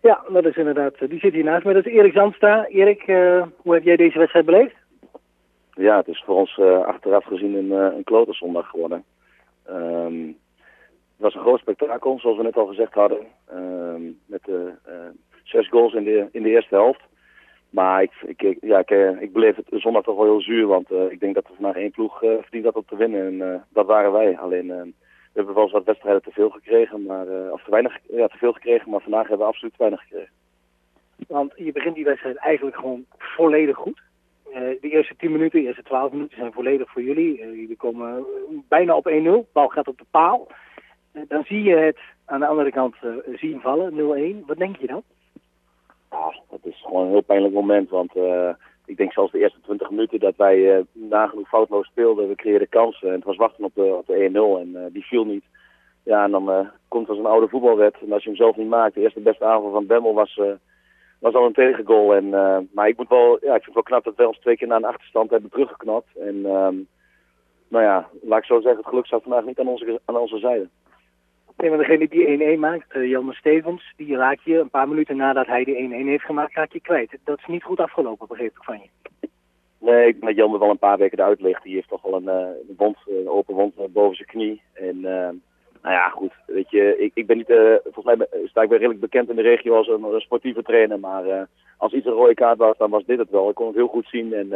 Ja, dat is inderdaad. Die zit hier naast me. Dat is Erik Zandstra. Erik, hoe heb jij deze wedstrijd beleefd? Ja, het is voor ons achteraf gezien een, een kloterzondag geworden. Ehm, het was een groot spektakel, zoals we net al gezegd hadden. Ehm, met zes goals in de, in de eerste helft. Maar ik, ik, ja, ik, eh, ik beleef het zondag toch wel heel zuur, want uh, ik denk dat er vandaag één ploeg uh, verdient dat op te winnen. En uh, dat waren wij. Alleen, we hebben wel eens wat wedstrijden te veel gekregen, maar, of te, weinig, ja, te veel gekregen, maar vandaag hebben we absoluut te weinig gekregen. Want je begint die wedstrijd eigenlijk gewoon volledig goed. de eerste 10 minuten, de eerste 12 minuten zijn volledig voor jullie. jullie komen bijna op 1-0, bal gaat op de paal. dan zie je het aan de andere kant zien vallen, 0-1. Wat denk je dan? Ja, dat is gewoon een heel pijnlijk moment. Want ik denk zelfs de eerste 20 minuten dat wij uh, nagenoeg foutloos speelden. We creëerden kansen en het was wachten op de, op de 1-0 en uh, die viel niet. Ja, en dan komt er zo'n oude voetbalwet. En als je hem zelf niet maakt, de eerste beste aanval van Bemmel was, was al een tegengoal. En, maar ik, moet wel, ja, ik vind het wel knap dat wij ons twee keer na een achterstand hebben teruggeknapt. En ehm, nou ja, laat ik zo zeggen, het geluk staat vandaag niet aan onze, aan onze zijde. Nee, maar degene die 1-1 maakt, uh, Jelmer Stevens, die raak je een paar minuten nadat hij de 1-1 heeft gemaakt, raak je kwijt. Dat is niet goed afgelopen, begreep ik van je. Nee, ik ben Jelmer wel een paar weken eruit ligt. Die heeft toch wel een, een, wond, een open wond boven zijn knie. En nou ja, goed. Weet je, ik, ik ben niet, volgens mij sta ik weer redelijk bekend in de regio als een, een sportieve trainer. Maar als iets een rode kaart was, dan was dit het wel. Ik kon het heel goed zien. En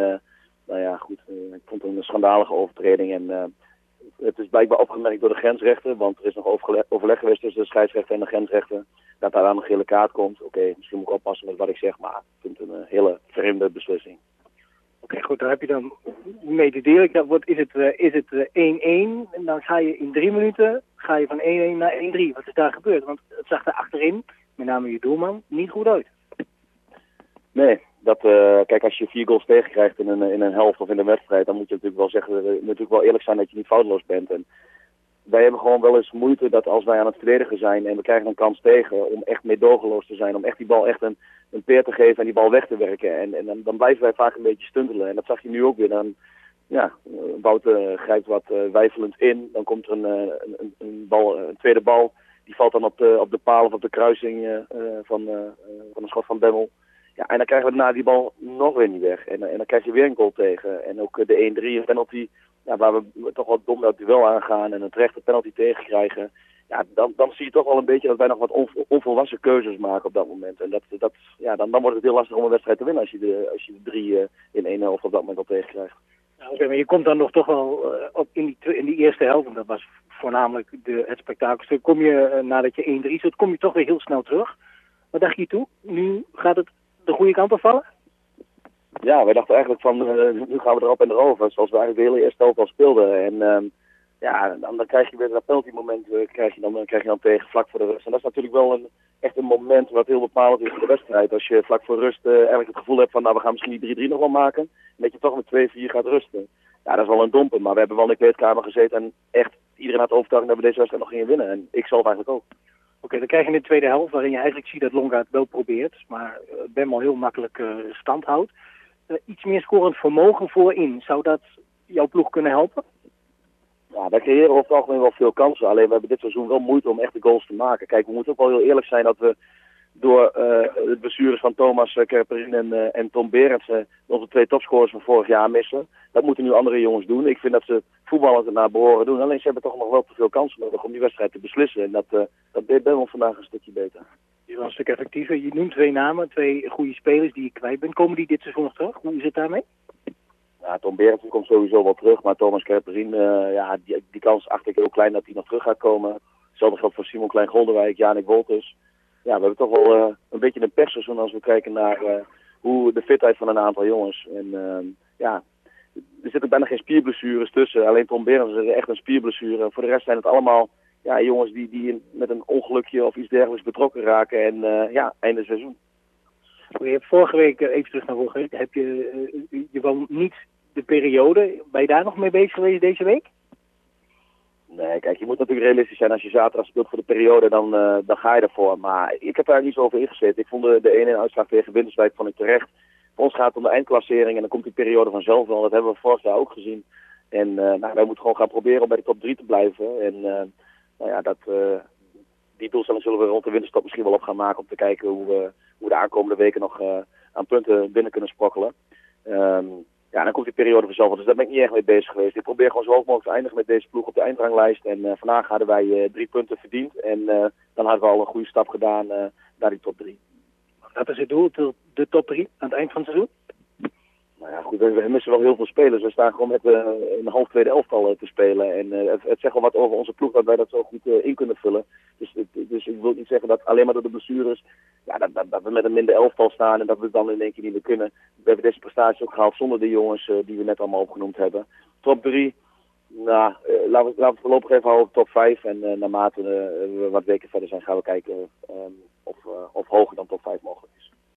nou ja, goed. ik vond het een schandalige overtreding. En het is blijkbaar opgemerkt door de grensrechter, want er is nog overleg geweest tussen de scheidsrechter en de grensrechter dat daar aan een gele kaart komt. Oké, misschien moet ik oppassen met wat ik zeg, maar ik vind het een hele vreemde beslissing. Oké, goed, daar heb je dan mee delen. Wordt, is het 1-1 uh, is het, uh, en dan ga je in drie minuten ga je van 1-1 naar 1-3. Wat is daar gebeurd? Want het zag er achterin, met name je doelman, niet goed uit. Nee, dat, uh, kijk, als je vier goals tegenkrijgt in een, in een helft of in een wedstrijd, dan moet je natuurlijk wel zeggen, uh, natuurlijk wel eerlijk zijn dat je niet foutloos bent. En wij hebben gewoon wel eens moeite dat als wij aan het verdedigen zijn en we krijgen een kans tegen om echt meedogenloos te zijn, om echt die bal echt een, een peer te geven en die bal weg te werken. En, en dan, dan blijven wij vaak een beetje stuntelen. En dat zag je nu ook weer. Dan, ja, Wouter grijpt wat uh, wijfelend in. Dan komt er een, een, een, bal, een tweede bal. Die valt dan op de, op de paal of op de kruising van, van een schot van Bemmel. Ja, en dan krijgen we na die bal nog weer niet weg. En, en dan krijg je weer een goal tegen. En ook de 1-3, een penalty, ja, waar we toch wat dom dat duel aangaan en een terechte penalty tegenkrijgen. Ja, dan, dan zie je toch wel een beetje dat wij nog wat onvolwassen keuzes maken op dat moment. En dat, dat, ja, dan, dan wordt het heel lastig om een wedstrijd te winnen als je de, als je de drie uh, in één helft op dat moment al tegenkrijgt. Ja, maar je komt dan nog toch wel op in, die, in die eerste helft, en dat was voornamelijk de, het spektakelstuk, kom je nadat je 1-3 zit, kom je toch weer heel snel terug. Wat dacht je toe? Nu gaat het de goede kant op vallen? Ja, wij dachten eigenlijk van, uh, nu gaan we erop en erover. Zoals we eigenlijk de hele eerste helft al speelden. En uh, ja, dan, dan, krijg je weer dat penalty moment uh, krijg je dan, krijg je dan tegen vlak voor de rust. En dat is natuurlijk wel een, echt een moment wat heel bepalend is voor de wedstrijd. Als je vlak voor rust uh, eigenlijk het gevoel hebt van, nou we gaan misschien die 3-3 nog wel maken. En dat je toch met 2-4 gaat rusten. Ja, dat is wel een domper. Maar we hebben wel in de kleedkamer gezeten en echt iedereen had overtuiging dat we deze wedstrijd nog gingen winnen. En ik zelf eigenlijk ook. Oké, dan krijg je de tweede helft, waarin je eigenlijk ziet dat Longa het wel probeert, maar uh, Bemmel heel makkelijk uh, stand houdt. Uh, iets meer scorend vermogen voorin, zou dat jouw ploeg kunnen helpen? Ja, wij creëren over het algemeen wel veel kansen. Alleen we hebben dit seizoen wel moeite om echt de goals te maken. Kijk, we moeten ook wel heel eerlijk zijn dat we door uh, het blessures van Thomas Kerperin en, uh, en Tom Berends, uh, onze twee topscorers van vorig jaar missen. Dat moeten nu andere jongens doen. Ik vind dat ze voetballers naar behoren doen. Alleen ze hebben toch nog wel te veel kansen nodig om die wedstrijd te beslissen. En dat, dat deed Bemmel vandaag een stukje beter. Die was een stuk effectiever. Je noemt twee namen, twee goede spelers die je kwijt bent. Komen die dit seizoen nog terug? Hoe is het daarmee? Ja, Tom Berends komt sowieso wel terug. Maar Thomas Kerperin, ja, die, die kans acht ik heel klein dat hij nog terug gaat komen. Hetzelfde geldt voor Simon Klein-Goldenwijk, Janik Wolters ja, we hebben toch wel uh, een beetje een persseizoen als we kijken naar uh, hoe de fitheid van een aantal jongens. En uh, ja, er zitten bijna geen spierblessures tussen. Alleen Tom Berens is echt een spierblessure. Voor de rest zijn het allemaal ja, jongens die, die met een ongelukje of iets dergelijks betrokken raken. En ja, einde seizoen. Je hebt vorige week, even terug naar vorige heb je, je wou niet de periode. Ben je daar nog mee bezig geweest deze week? Nee, kijk, je moet natuurlijk realistisch zijn. Als je zaterdag speelt voor de periode, dan, uh, dan ga je ervoor. Maar ik heb daar niet zo over ingezet. Ik vond de, de ene uitslag tegen Winterswijk vond ik terecht. Voor ons gaat het om de eindklassering en dan komt die periode vanzelf wel. Dat hebben we vorig jaar ook gezien. En uh, nou, wij moeten gewoon gaan proberen om bij de top 3 te blijven. En uh, nou ja, dat, die doelstelling zullen we rond de winterstop misschien wel op gaan maken om te kijken hoe we, hoe de aankomende weken nog aan punten binnen kunnen sprokkelen. Ehm, ja, dan komt die periode vanzelf. Dus daar ben ik niet echt mee bezig geweest. Ik probeer gewoon zo hoog mogelijk te eindigen met deze ploeg op de eindranglijst. En uh, vandaag hadden wij drie punten verdiend. En dan hadden we al een goede stap gedaan naar die top drie. Dat is het doel, de top drie aan het eind van het seizoen? Nou ja, goed, we, missen wel heel veel spelers. We staan gewoon met een half tweede elftal te spelen. En het, het, zegt wel wat over onze ploeg dat wij dat zo goed in kunnen vullen. Dus, dus ik wil niet zeggen dat alleen maar door de blessures, ja, dat, dat, dat, we met een minder elftal staan en dat we het dan in één keer niet meer kunnen. We hebben deze prestatie ook gehaald zonder de jongens die we net allemaal opgenoemd hebben. Top 3, nou, laten, we, laten we voorlopig even houden op top 5. En naarmate we wat weken verder zijn, gaan we kijken of, of hoger dan top 5 mogelijk is.